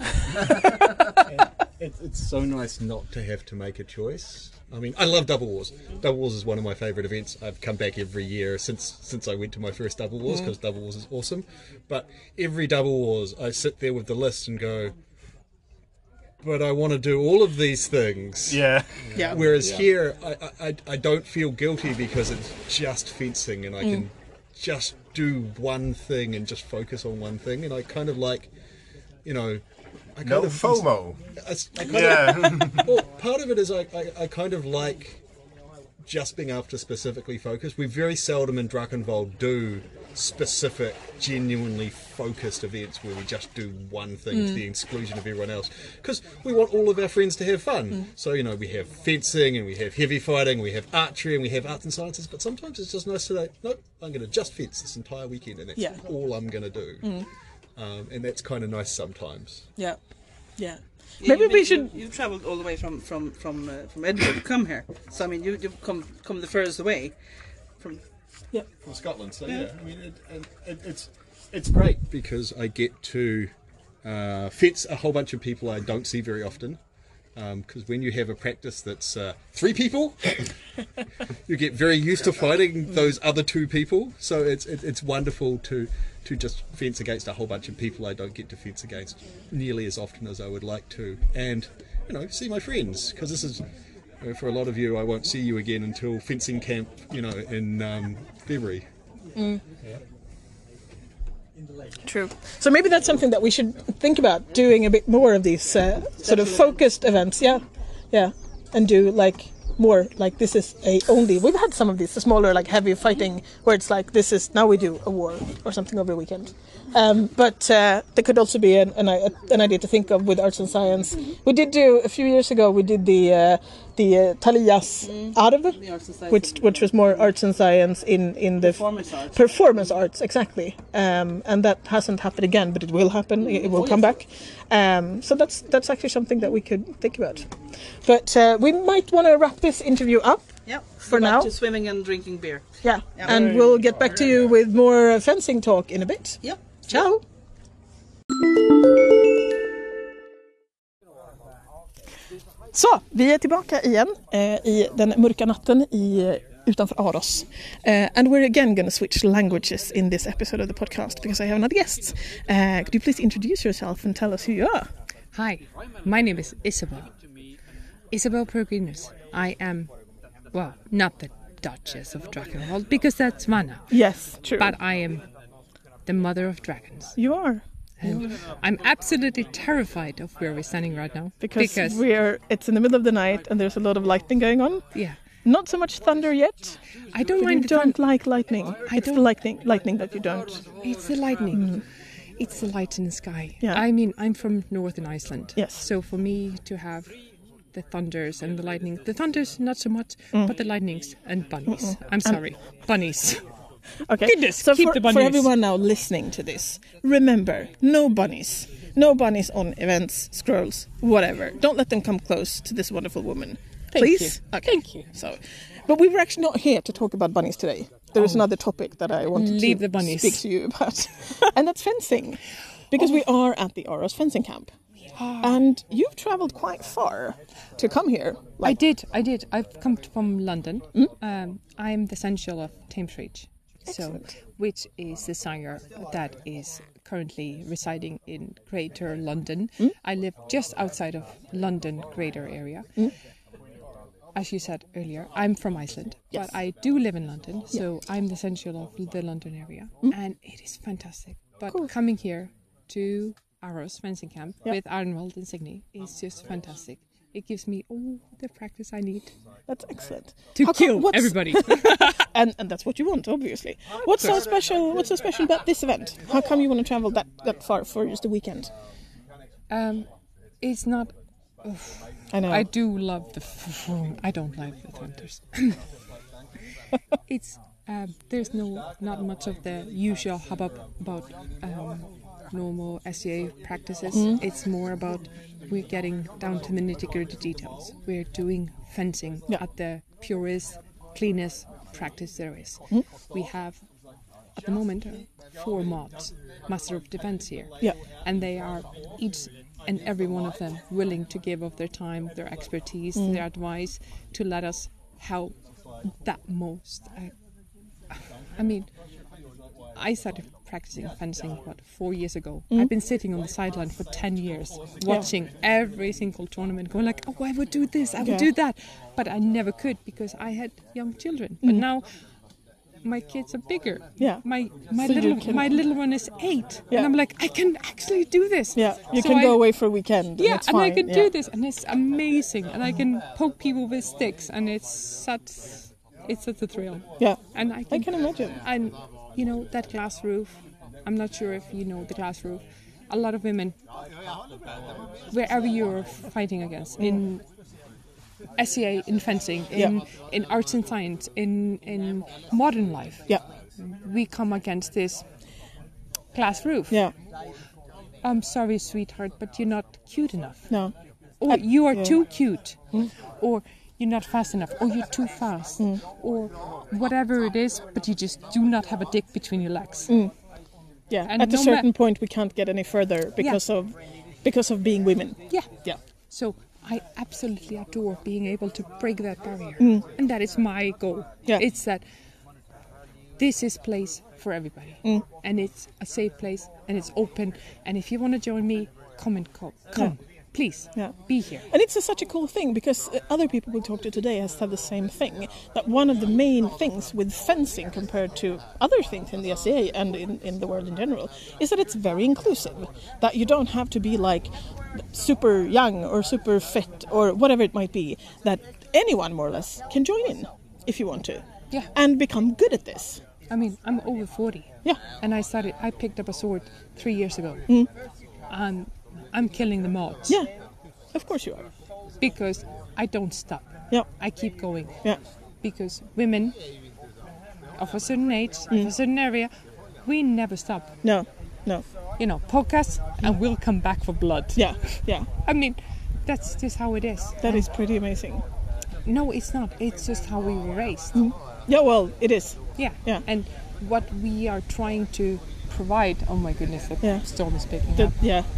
It, it's so nice not to have to make a choice. I mean, I love Double Wars. Double Wars is one of my favourite events. I've come back every year since since I went to my first Double Wars because Double Wars is awesome. But every Double Wars, I sit there with the list and go, "But I want to do all of these things." yeah. Yeah. Whereas here, I, I- I, I don't feel guilty because it's just fencing and I can mm. just do one thing and just focus on one thing. And I kind of like, you know, I kind No of FOMO. I, I kind Yeah. of, well, part of it is I, I, I kind of like just being able to specifically focus. We very seldom in Drakenwald do specific, genuinely focused events where we just do one thing to the mm. exclusion of everyone else. Because we want all of our friends to have fun. Mm. So, you know, we have fencing and we have heavy fighting, we have archery and we have arts and sciences, but sometimes it's just nice to say, nope, I'm going to just fence this entire weekend and that's Yeah. all I'm going to do. Mm. Um, and that's kind of nice sometimes. Yeah, yeah. Maybe we should- You, have travelled all the way from from from uh, from Edinburgh to come here. So I mean, you you've come come the furthest away. From yeah from Scotland. So yeah, I mean, it, it, it, it's it's great because I get to uh, fence a whole bunch of people I don't see very often. Because when you have a practice that's uh, three people, you get very used to fighting those other two people. So it's it, it's wonderful to to just fence against a whole bunch of people I don't get to fence against nearly as often as I would like to, and you know see my friends because this is. you know, For a lot of you, I won't see you again until fencing camp, you know, in um, February. True. So maybe that's something that we should think about doing a bit more of these uh, sort of focused events. Yeah, yeah, and do like more like this is a only. We've had some of these, the smaller like heavy fighting, where it's like this is now we do a war or something over a weekend. Um, but uh, there could also be an, an, an idea to think of with arts and science. We did do a few years ago. We did the uh, the uh, Talias Arv, which which was more arts and science in in the Performance arts. performance arts exactly. Um, and that hasn't happened again, but it will happen. It, it will come back. Um, so that's that's actually something that we could think about. But uh, we might want to wrap this interview up. Yep. For Go now. to swimming and drinking beer. Yeah, and we'll get back to you with more fencing talk in a bit. Yep. Ciao! Så, vi är tillbaka igen eh, i den mörka natten i, utanför Aros. Eh, and we're again going to switch languages in this episode of the podcast because I have another guest. Uh, could you please introduce yourself and tell us who you are? Hi, my name is Isabel. Isabel Peregrinus. I am, well, not the Duchess of Drakenwald because that's Mana. Yes, true. But I am the mother of dragons. You are. And I'm absolutely terrified of where we're standing right now. Because, we're it's in the middle of the night and there's a lot of lightning going on. Yeah. Not so much thunder yet. I don't mind You the don't like lightning. I it's the don't- lightning, lightning that you don't. It's the lightning. It's the light in the sky. Yeah. I mean, I'm from northern Iceland. Yes. So for me to have the thunders and the lightning, the thunders not so much, Mm. but the lightnings and bunnies. Mm-mm. I'm sorry, bunnies. Okay. Goodness, so keep for, for everyone now listening to this, remember, no bunnies. No bunnies on events, scrolls, whatever. Don't let them come close to this wonderful woman. Thank Please? you. Okay. Thank you. So, but we were actually not here to talk about bunnies today. There is Oh. another topic that I wanted Leave to the bunnies. speak to you about. and that's fencing. Because we are at the Aros fencing camp. And you've traveled quite far to come here. I did, I did. I've come from London. Mm. Um, I'm the essential of Thames Reach, so which is the sire that is currently residing in Greater London. Mm. I live just outside of London Greater area. Mm. As you said earlier, I'm from Iceland, Yes. but I do live in London, so I'm the central of the London area, Mm. and it is fantastic. But coming here to Aros fencing camp Yeah. with Arnold and Signy is just fantastic. It gives me all the practice I need That's excellent. to How kill everybody. and and that's what you want, obviously. What's so special? What's so special about this event? How come you want to travel that that far for just a weekend? um, it's not. ugh. I know. I do love the. F- I don't like the thunders. it's um, there's no not much of the usual hubbub about um, normal SCA practices. Mm. It's more about we're getting down to the nitty gritty details. We're doing fencing Yeah. at the purest, cleanest practice there is. Mm. We have at the moment four mods, Master of Defense here. Yeah. And they are each and every one of them willing to give of their time, their expertise, Mm. their advice to let us help that most. Uh, I mean, I started practicing fencing what four years ago. Mm. I've been sitting on the sideline for ten years, watching every single tournament, going like, "Oh, I would do this, I would Yeah. do that," but I never could because I had young children. But Mm. now my kids are bigger. Yeah. My my So little my little one is eight, Yeah. and I'm like, I can actually do this. Yeah, you So can I- go away for a weekend. and Yeah, it's and I can yeah. do this, and it's amazing, and I can poke people with sticks, and it's such it's such a thrill. Yeah, and I can, can imagine. And you know that glass roof. I'm not sure if you know the glass roof. A lot of women, wherever you're fighting against, in SEA, in fencing, in Yeah. in arts and science, in in modern life, Yeah. we come against this glass roof. Yeah. I'm sorry, sweetheart, but you're not cute enough. No. Or you are yeah. too cute. Hmm? Or you're not fast enough. Or you're too fast. Or whatever it is, but you just do not have a dick between your legs. Yeah, And at a certain point we can't get any further because of because of being women. Yeah. Yeah. So I absolutely adore being able to break that barrier. Mm. And that is my goal. Yeah. It's that this is place for everybody. Mm. And it's a safe place and it's open. And if you want to join me, come and co- come. Please. Yeah. Be here. And it's a, such a cool thing because uh, other people we talked to today has said the same thing. That one of the main things with fencing compared to other things in the SCA and in, in the world in general is that it's very inclusive. That you don't have to be like super young or super fit or whatever it might be. That anyone more or less can join in if you want to. Yeah. And become good at this. I mean, I'm over 40. Yeah. And I started, I picked up a sword three years ago. Mm. And I'm killing the mods. Yeah. Of course you are. Because I don't stop. Yeah. I keep going. Yeah. Because women of a certain age, of Mm. a certain area, we never stop. No, no. You know, podcast and we'll come back for blood. Yeah, yeah. I mean, that's just how it is. That is pretty amazing. No, it's not. It's just how we were raised. Yeah, well, it is. Yeah. Yeah. And what we are trying to provide. Oh my goodness, the Yeah. storm is picking The, up. yeah.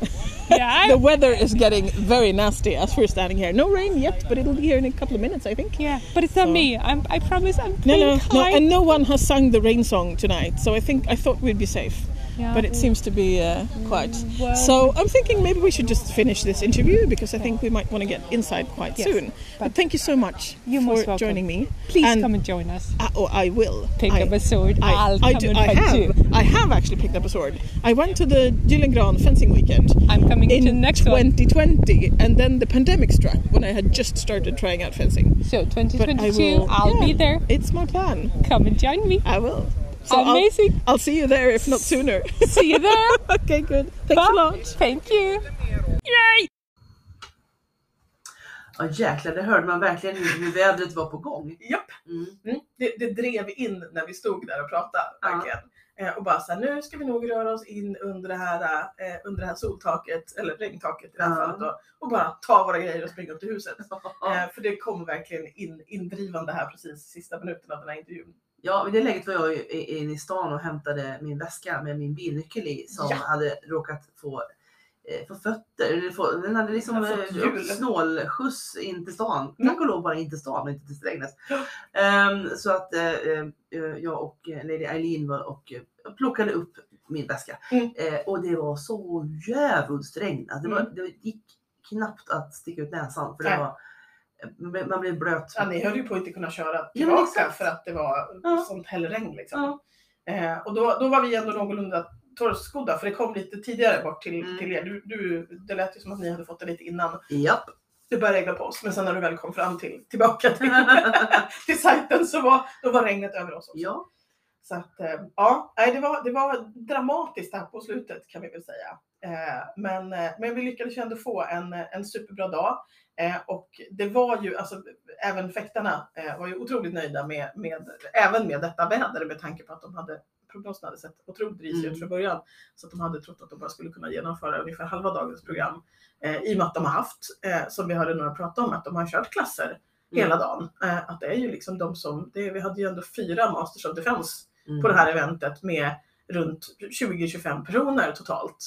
Yeah, the weather is getting very nasty as we're standing here. No rain yet, but it'll be here in a couple of minutes, I think. Yeah, but it's not So- me. I'm, I promise I'm No, no, no, and no one has sung the rain song tonight, so I think I thought we'd be safe. Yeah. But it seems to be uh, quiet. well- so I'm thinking maybe we should just finish this interview because I think we might want to get inside quite Yes, soon. But, thank you so much You're for most welcome. joining me. Please And- come and join us. Uh, oh, I will. Pick I, up a sword. I, I'll I come do, and I have. you. I have actually picked up a sword. I went to the Gyllengran fencing weekend. I'm coming in to the next one. 2020, and then the pandemic struck when I had just started trying out fencing. So 2022, will- I'll yeah, be there. It's my plan. Come and join me. I will. So I'll- Amazing. I'll, see you there if not sooner. See you there. okay, good. Thanks a Bye. lot. Thank you. Yay! Ja jäklar, det hörde man verkligen hur, hur vädret var på gång. Japp. Mm. Mm. Det, det drev in när vi stod där och pratade. Ja. Verkligen. Eh, och bara så här, nu ska vi nog röra oss in under det här, eh, under det här soltaket, eller regntaket i det här Ja. fallet då, och bara ta våra grejer och springa upp till huset. Eh, för det kom verkligen in, indrivande här precis sista minuten av den här intervjun. Ja, vid det läget var jag inne i stan och hämtade min väska med min bilnyckel i som Ja. hade råkat få, eh, få fötter. Få, den hade liksom fått eh, snålskjuts in till stan. Mm. Tack och lov bara in till stan och inte till Strängnäs. Ehm, så att eh, jag och Lady Eileen var och plockade upp min väska. Mm. Eh, och det var så djävulskt regn. Alltså, det, var, Mm. det gick knappt att sticka ut näsan för det var, man blev blöt. Ja, ni höll ju på att inte kunna köra Ja, tillbaka exakt. för att det var Ja. sånt hällregn. Liksom. Ja. Eh, och då, då var vi ändå någorlunda torrskodda för det kom lite tidigare bort till, Mm. till er. Du, du, det lät ju som att ni hade fått det lite innan Japp. det började regna på oss. Men sen när du väl kom fram till, tillbaka till, till sajten så var, då var regnet över oss också. Ja. Så att, eh, ja, det var, det var dramatiskt här på slutet kan vi väl säga. Eh, men, eh, men vi lyckades ju ändå få en, en superbra dag. Eh, och det var ju, alltså även fäktarna eh, var ju otroligt nöjda med, med, även med detta väder med tanke på att de hade prognosen hade sett otroligt risig ut Mm. från början. Så att de hade trott att de bara skulle kunna genomföra ungefär halva dagens program. Eh, I och med att de har haft, eh, som vi hörde några prata om, att de har kört klasser hela dagen. Eh, att det är ju liksom de som, det, vi hade ju ändå fyra Masters of Defense Mm. på det här eventet med runt 20-25 personer totalt.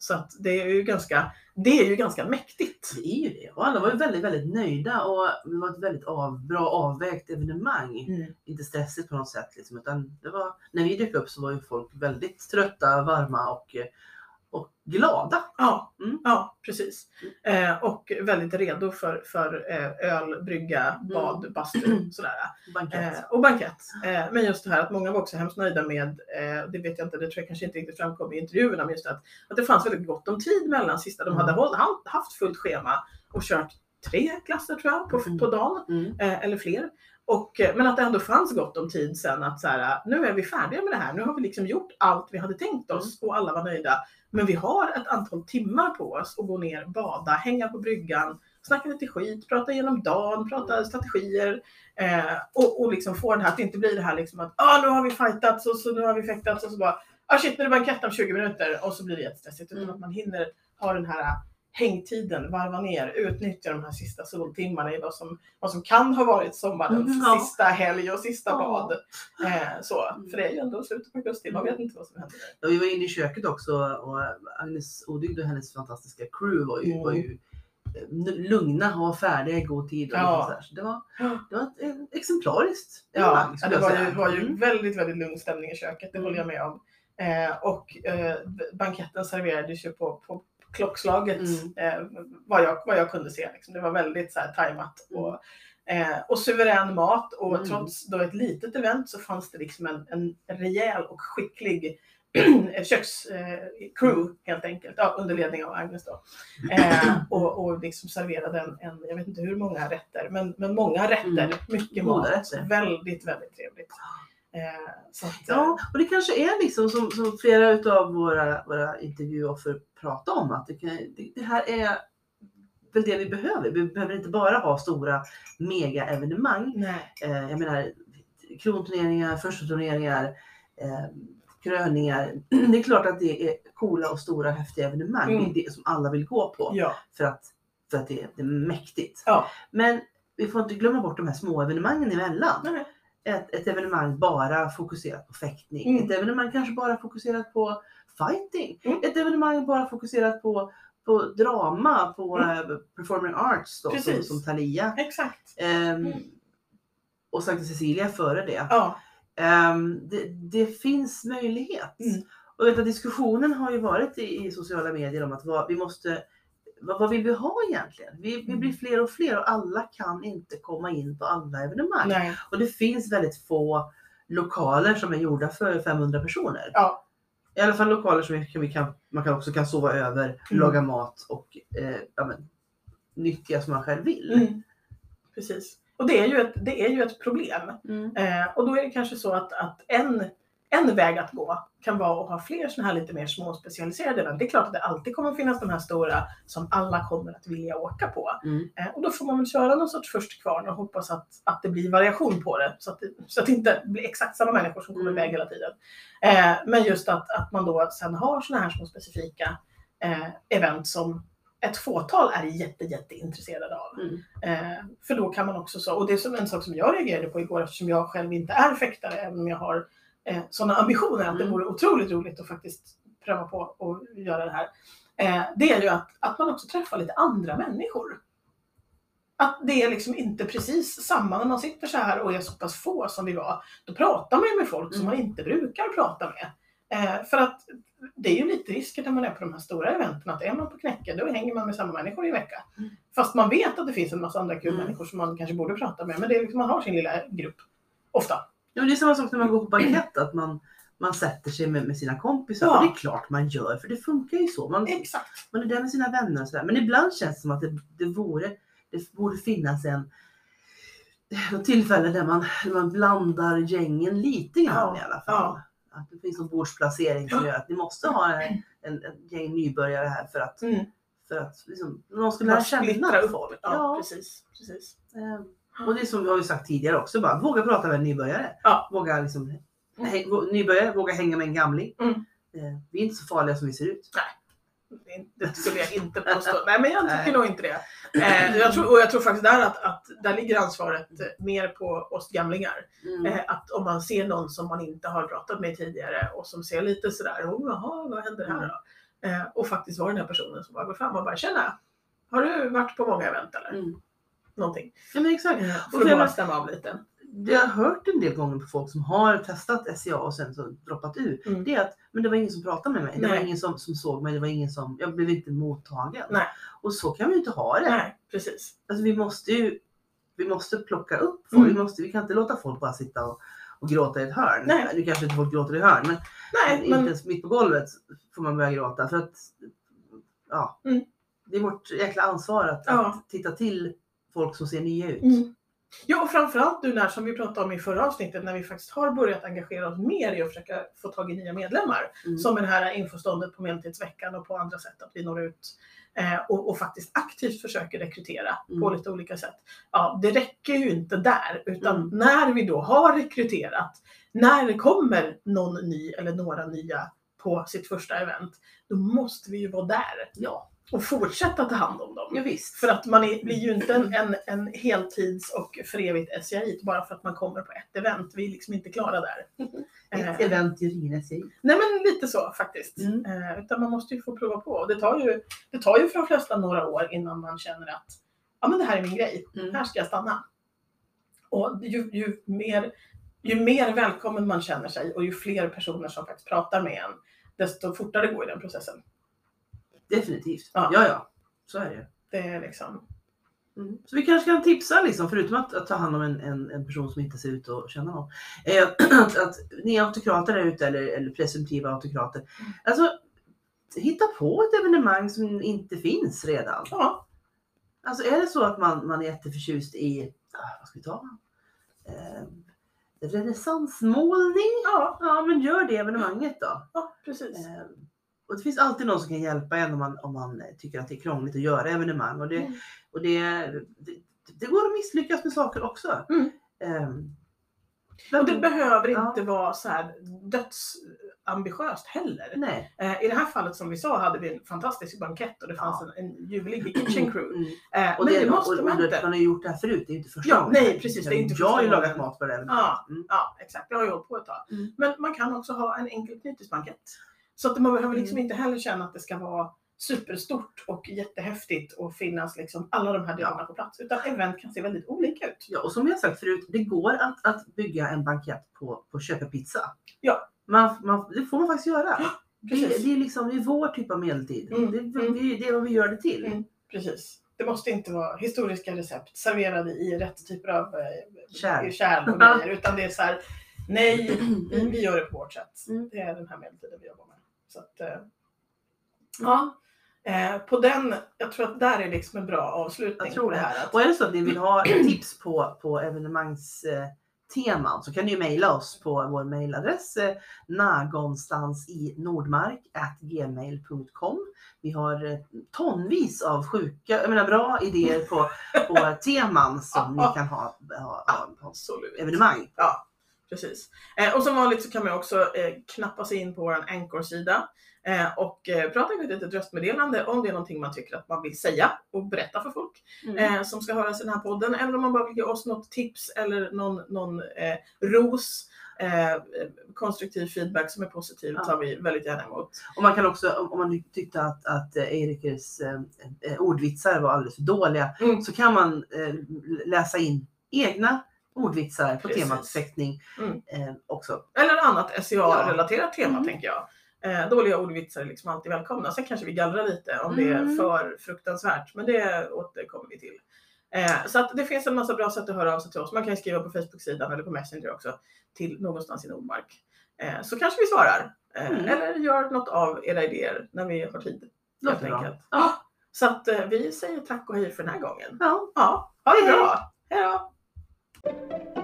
Eh, så att det är ju ganska, det är ju ganska mäktigt. Det är ju det. Och alla var ju väldigt, väldigt nöjda och det var ett väldigt av, bra avvägt evenemang. Mm. Inte stressigt på något sätt. Liksom, utan det var, när vi dök upp så var ju folk väldigt trötta, varma och, och glada. Ja, Mm. ja precis. Eh, och väldigt redo för, för eh, öl, brygga, bad, bastu sådär. Bankett. Eh, och bankett. Eh, men just det här att många var också hemskt nöjda med, eh, det vet jag inte, det tror jag kanske inte riktigt framkom i intervjuerna, men just att, att det fanns väldigt gott om tid mellan sista. De hade Mm. håll, ha- haft fullt schema och kört tre klasser tror jag på, Mm. på dagen, Mm. eh, eller fler. Och, men att det ändå fanns gott om tid sen att så här, nu är vi färdiga med det här. Nu har vi liksom gjort allt vi hade tänkt oss och alla var nöjda. Men vi har ett antal timmar på oss att gå ner, bada, hänga på bryggan, snacka lite skit, prata igenom dagen, prata strategier eh, och, och liksom få det här att det inte blir det här liksom att ah, nu har vi fightats och så nu har vi fäktats och så bara ah shit nu är det bankett om 20 minuter och så blir det jättestressigt. Utan Mm. att man hinner ha den här hängtiden, varva ner, utnyttja de här sista soltimmarna i vad som, vad som kan ha varit sommarens Mm, ja. sista helg och sista Ja. bad. Eh, så, för det är ju ändå slutet på augusti, man vet inte vad som händer. Ja, vi var inne i köket också och Agnes Odygd och hennes fantastiska crew var ju, Mm. var ju eh, lugna och färdiga i god tid. Och Ja. så här. Så det, var, det var ett eh, exemplariskt Ja, evenemang, ja, skulle det var ju, var ju Mm. väldigt, väldigt lugn stämning i köket, det håller jag med om. Eh, och eh, banketten serverades ju på, på klockslaget Mm. eh, vad, jag, vad jag kunde se. Liksom. Det var väldigt så här, tajmat Mm. och, eh, och suverän mat. Och Mm. trots då ett litet event så fanns det liksom en, en rejäl och skicklig kökscrew helt enkelt, ja, under ledning av Agnes då. Eh, och, och liksom serverade en, en, jag vet inte hur många rätter, men, men många rätter, Mm. mycket mat. Väldigt, väldigt trevligt. Eh, att, eh, Ja, och det kanske är liksom som, som flera av våra, våra intervjuoffer pratar om att det, kan, det, det här är väl det vi behöver. Vi behöver inte bara ha stora mega-evenemang. Eh, jag menar kronturneringar, första turneringar, eh, kröningar. Det är klart att det är coola och stora häftiga evenemang. Mm. Det är det som alla vill gå på Ja. för att, för att det, det är mäktigt. Ja. Men vi får inte glömma bort de här små evenemangen emellan. Nej. Ett, ett evenemang bara fokuserat på fäktning. Mm. Ett evenemang kanske bara fokuserat på fighting. Mm. Ett evenemang bara fokuserat på, på drama, på Mm. eh, performing arts då, som, Precis. som Thalia. Exakt. Mm. Och Sankta Cecilia före det. Ja. Ehm, det, det finns möjlighet. Mm. Och vet, du, diskussionen har ju varit i, i sociala medier om att vad, vi måste vad, vad vill vi ha egentligen? Vi, vi Mm. blir fler och fler och alla kan inte komma in på alla evenemang. Nej. Och det finns väldigt få lokaler som är gjorda för 500 personer. Ja. I alla fall lokaler som vi kan, man kan också kan sova över, Mm. laga mat och eh, ja, men, nyttja som man själv vill. Mm. Precis. Och det är ju ett, det är ju ett problem. Mm. Eh, och då är det kanske så att, att en, en väg att gå kan vara att ha fler sådana här lite mer småspecialiserade event. Det är klart att det alltid kommer finnas de här stora som alla kommer att vilja åka på. Mm. Eh, och då får man väl köra någon sorts först kvarn och hoppas att, att det blir variation på det. Så att det, så att det inte blir exakt samma människor som kommer Mm. iväg hela tiden. Eh, men just att, att man då sen har sådana här små specifika eh, event som ett fåtal är jätte, jätte intresserade av. Mm. Eh, för då kan man också så, och det är som en sak som jag reagerade på igår eftersom jag själv inte är fäktare, även om jag har eh, sådana ambitioner att det Mm. vore otroligt roligt att faktiskt pröva på och göra det här. Eh, det är ju att, att man också träffar lite andra människor. Att det är liksom inte precis samma när man sitter så här och är så pass få som vi var. Då pratar man ju med folk som Mm. man inte brukar prata med. Eh, för att det är ju lite risker när man är på de här stora eventen att är man på Knäcke då hänger man med samma människor i en vecka. Mm. Fast man vet att det finns en massa andra kul Mm. människor som man kanske borde prata med. Men det är liksom, man har sin lilla grupp. Ofta. Ja, det är samma sak när man går på bankett, att man, man sätter sig med, med sina kompisar. Ja. Och det är klart man gör, för det funkar ju så. Man, Exakt. man är där med sina vänner och sådär. Men ibland känns det som att det, det, vore, det borde finnas en något tillfälle där man, där man blandar gängen lite grann Ja, i alla fall. ja. Att det finns någon bordsplacering som gör att ni måste ha en, en, en gäng nybörjare här för att, Mm. för att liksom, någon ska lära känna folk. Ja, precis. precis. Eh, Och det är som vi har sagt tidigare också, bara, våga prata med en nybörjare. Ja. Våga liksom, vå- nybörjare, våga hänga med en gamling. Mm. Eh, vi är inte så farliga som vi ser ut. Det- Det skulle jag inte påstå. Nej, men jag tycker Nej. nog inte det. Eh, jag tror, och jag tror faktiskt där att, att där ligger ansvaret eh, mer på oss gamlingar. Mm. Eh, att om man ser någon som man inte har pratat med tidigare och som ser lite sådär, oh, jaha, vad händer här då? Eh, och faktiskt var den här personen som bara går fram och bara, tjena, har du varit på många event eller? Mm. Någonting. Ja men exakt. Eh, Och för att bara stämma av lite. Det jag har hört en del gånger på folk som har testat SCA och sen så droppat ur. Mm. Det är att men det var ingen som pratade med mig. Det var Nej. ingen som, som såg mig. Det var ingen som, jag blev inte mottagen. Nej. Och så kan vi ju inte ha det. Nej, precis. Alltså, vi måste ju vi måste plocka upp folk. Mm. Vi, måste, vi kan inte låta folk bara sitta och, och gråta i ett hörn. Nej. Nu kanske inte folk gråter i hörn men Nej, inte men ens mitt på golvet får man börja gråta. För att ja, Mm. det är vårt jäkla ansvar att, Ja. att titta till folk som ser nya ut. Mm. Ja, och framförallt nu när, som vi pratade om i förra avsnittet, när vi faktiskt har börjat engagera oss mer i att försöka få tag i nya medlemmar. Mm. Som det här infoståndet på Medeltidsveckan och på andra sätt, att vi når ut eh, och, och faktiskt aktivt försöker rekrytera på Mm. lite olika sätt. Ja, det räcker ju inte där, utan Mm. när vi då har rekryterat, när det kommer någon ny eller några nya på sitt första event, då måste vi ju vara där Ja, och fortsätta ta hand om dem. ja visst. För att man är, blir ju inte en, en, en heltids och för evigt SCI bara för att man kommer på ett event. Vi är liksom inte klara där. Ett Eh, event gör ingen SCI. Nej men lite så faktiskt. Mm. Eh, utan man måste ju få prova på. Det tar ju, det tar ju för de flesta några år innan man känner att ja, men det här är min grej. Mm. Här ska jag stanna. Och ju, ju, mer, ju mer välkommen man känner sig och ju fler personer som faktiskt pratar med en, desto fortare går ju den processen. Definitivt. Ja. Ja, ja. Så är det. Det är liksom... Mm. Så vi kanske kan tipsa, liksom, förutom att, att ta hand om en, en, en person som inte ser ut att känna någon. Eh, att, att ni autokrater där ute, eller, eller presumtiva autokrater, alltså hitta på ett evenemang som inte finns redan. Ja. Alltså är det så att man, man är jätteförtjust i, ah, vad ska vi ta? Eh, renässansmålning? Ja. ja, men gör det evenemanget då. Ja, precis. Eh, och det finns alltid någon som kan hjälpa en om man, om man tycker att det är krångligt att göra evenemang. Och det, Mm. och det, det, det går att misslyckas med saker också. Mm. Ehm, Och det behöver Ja. inte vara så här dödsambitiöst heller. Nej. Eh, I det här fallet som vi sa hade vi en fantastisk bankett och det fanns en, en ljuvlig kitchen crew. Mm. Eh, Och men det, det måste och, man och, inte. Man har ju gjort det här förut, det är ju inte första Ja, gången. nej, precis, det är inte Jag har ju lagat mat på det. Ja, Mm. ja, exakt. Jag har ju hållit på ett tag. Mm. Men man kan också ha en enkel knytesbankett. Så att man behöver liksom Mm. inte heller känna att det ska vara superstort och jättehäftigt och finnas liksom alla de här delarna på plats. Utan event kan se väldigt olika ut. Ja, och som jag sagt förut, det går att, att bygga en bankett på, på köpepizza. Ja. Man, man, det får man faktiskt göra. Det, det, är liksom, det är vår typ av medeltid. Mm, Det, mm. det, det är vad vi gör det till. Mm. Precis. Det måste inte vara historiska recept serverade i rätt typer av eh, Kärl. kärl och grejer. Utan det är så här, nej, vi, vi gör det på vårt sätt. Mm. Det är den här medeltiden vi jobbar med. Så att, eh, ja. Eh, på den, jag tror att där är liksom en bra avslutning Jag tror det här. Att, Och är det så att ni vill ha tips på, på evenemangsteman så kan ni ju mejla oss på vår mejladress eh, nagonstans i nordmark gmail.com. Vi har eh, tonvis av sjuka, jag menar bra idéer på, på teman som ni kan ha, ha, ha, ha evenemang. Ja, precis. Eh, och som vanligt så kan man också eh, knappa sig in på vår Anchor-sida eh, och eh, prata ett litet röstmeddelande om det är någonting man tycker att man vill säga och berätta för folk Mm. eh, som ska höras i den här podden. Eller om man bara vill ge oss något tips eller någon, någon eh, ros, konstruktiv feedback som är positiv Ja. tar vi väldigt gärna emot. Och man kan också, om man tyckte att, att Erikers ordvitsar var alldeles för dåliga, Mm. så kan man läsa in egna ordvitsar på Precis. temat fäktning Mm. eh, också. Eller annat SCA-relaterat tema Mm. tänker jag. Eh, dåliga ordvitsar är liksom alltid välkomna. Sen kanske vi gallrar lite om det är Mm. för fruktansvärt, men det återkommer vi till. Eh, så att det finns en massa bra sätt att höra av sig till oss. Man kan skriva på Facebook-sidan eller på Messenger också till någonstans i Nordmark. Eh, så kanske vi svarar. Eh, Mm. Eller gör något av era idéer när vi har tid. Låter Helt enkelt. Ja. Så att eh, vi säger tack och hej för den här gången. Ja. Ja, ha det hej. bra. Hej då! Thank you.